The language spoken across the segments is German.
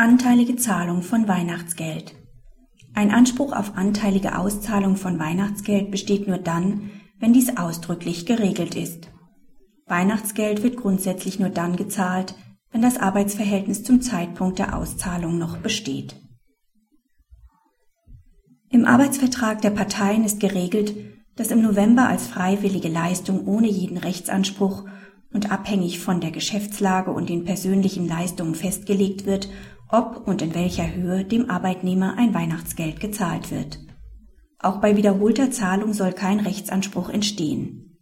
Anteilige Zahlung von Weihnachtsgeld. Ein Anspruch auf anteilige Auszahlung von Weihnachtsgeld besteht nur dann, wenn dies ausdrücklich geregelt ist. Weihnachtsgeld wird grundsätzlich nur dann gezahlt, wenn das Arbeitsverhältnis zum Zeitpunkt der Auszahlung noch besteht. Im Arbeitsvertrag der Parteien ist geregelt, dass im November als freiwillige Leistung ohne jeden Rechtsanspruch und abhängig von der Geschäftslage und den persönlichen Leistungen festgelegt wird, ob und in welcher Höhe dem Arbeitnehmer ein Weihnachtsgeld gezahlt wird. Auch bei wiederholter Zahlung soll kein Rechtsanspruch entstehen.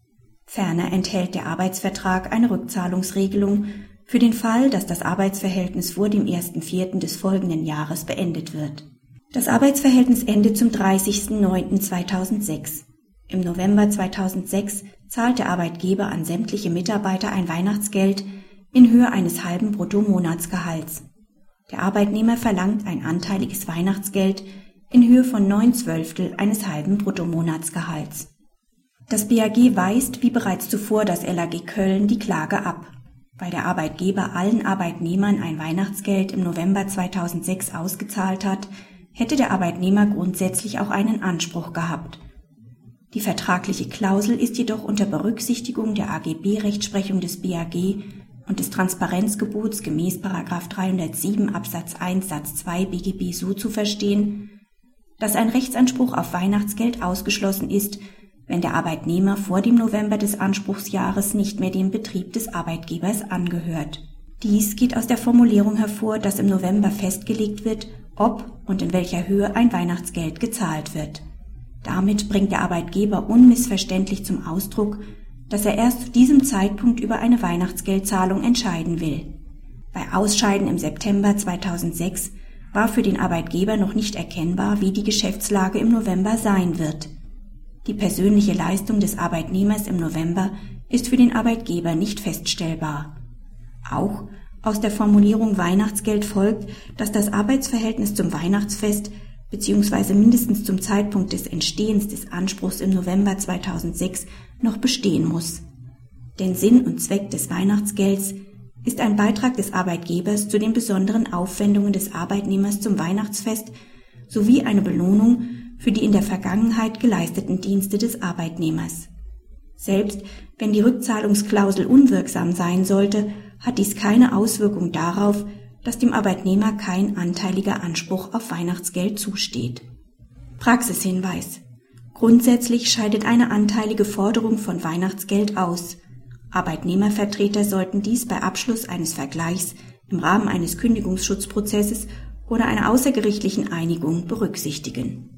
Ferner enthält der Arbeitsvertrag eine Rückzahlungsregelung für den Fall, dass das Arbeitsverhältnis vor dem 1.4. des folgenden Jahres beendet wird. Das Arbeitsverhältnis endet zum 30.09.2006. Im November 2006 zahlt der Arbeitgeber an sämtliche Mitarbeiter ein Weihnachtsgeld in Höhe eines halben Bruttomonatsgehalts. Der Arbeitnehmer verlangt ein anteiliges Weihnachtsgeld in Höhe von neun Zwölftel eines halben Bruttomonatsgehalts. Das BAG weist, wie bereits zuvor das LAG Köln, die Klage ab. Weil der Arbeitgeber allen Arbeitnehmern ein Weihnachtsgeld im November 2006 ausgezahlt hat, hätte der Arbeitnehmer grundsätzlich auch einen Anspruch gehabt. Die vertragliche Klausel ist jedoch unter Berücksichtigung der AGB-Rechtsprechung des BAG und des Transparenzgebots gemäß 307 Absatz 1 Satz 2 BGB so zu verstehen, dass ein Rechtsanspruch auf Weihnachtsgeld ausgeschlossen ist, wenn der Arbeitnehmer vor dem November des Anspruchsjahres nicht mehr dem Betrieb des Arbeitgebers angehört. Dies geht aus der Formulierung hervor, dass im November festgelegt wird, ob und in welcher Höhe ein Weihnachtsgeld gezahlt wird. Damit bringt der Arbeitgeber unmissverständlich zum Ausdruck, dass er erst zu diesem Zeitpunkt über eine Weihnachtsgeldzahlung entscheiden will. Bei Ausscheiden im September 2006 war für den Arbeitgeber noch nicht erkennbar, wie die Geschäftslage im November sein wird. Die persönliche Leistung des Arbeitnehmers im November ist für den Arbeitgeber nicht feststellbar. Auch aus der Formulierung Weihnachtsgeld folgt, dass das Arbeitsverhältnis zum Weihnachtsfest bzw. mindestens zum Zeitpunkt des Entstehens des Anspruchs im November 2006 noch bestehen muss. Denn Sinn und Zweck des Weihnachtsgelds ist ein Beitrag des Arbeitgebers zu den besonderen Aufwendungen des Arbeitnehmers zum Weihnachtsfest sowie eine Belohnung für die in der Vergangenheit geleisteten Dienste des Arbeitnehmers. Selbst wenn die Rückzahlungsklausel unwirksam sein sollte, hat dies keine Auswirkung darauf, dass dem Arbeitnehmer kein anteiliger Anspruch auf Weihnachtsgeld zusteht. Praxishinweis Grundsätzlich scheidet eine anteilige Forderung von Weihnachtsgeld aus. Arbeitnehmervertreter sollten dies bei Abschluss eines Vergleichs im Rahmen eines Kündigungsschutzprozesses oder einer außergerichtlichen Einigung berücksichtigen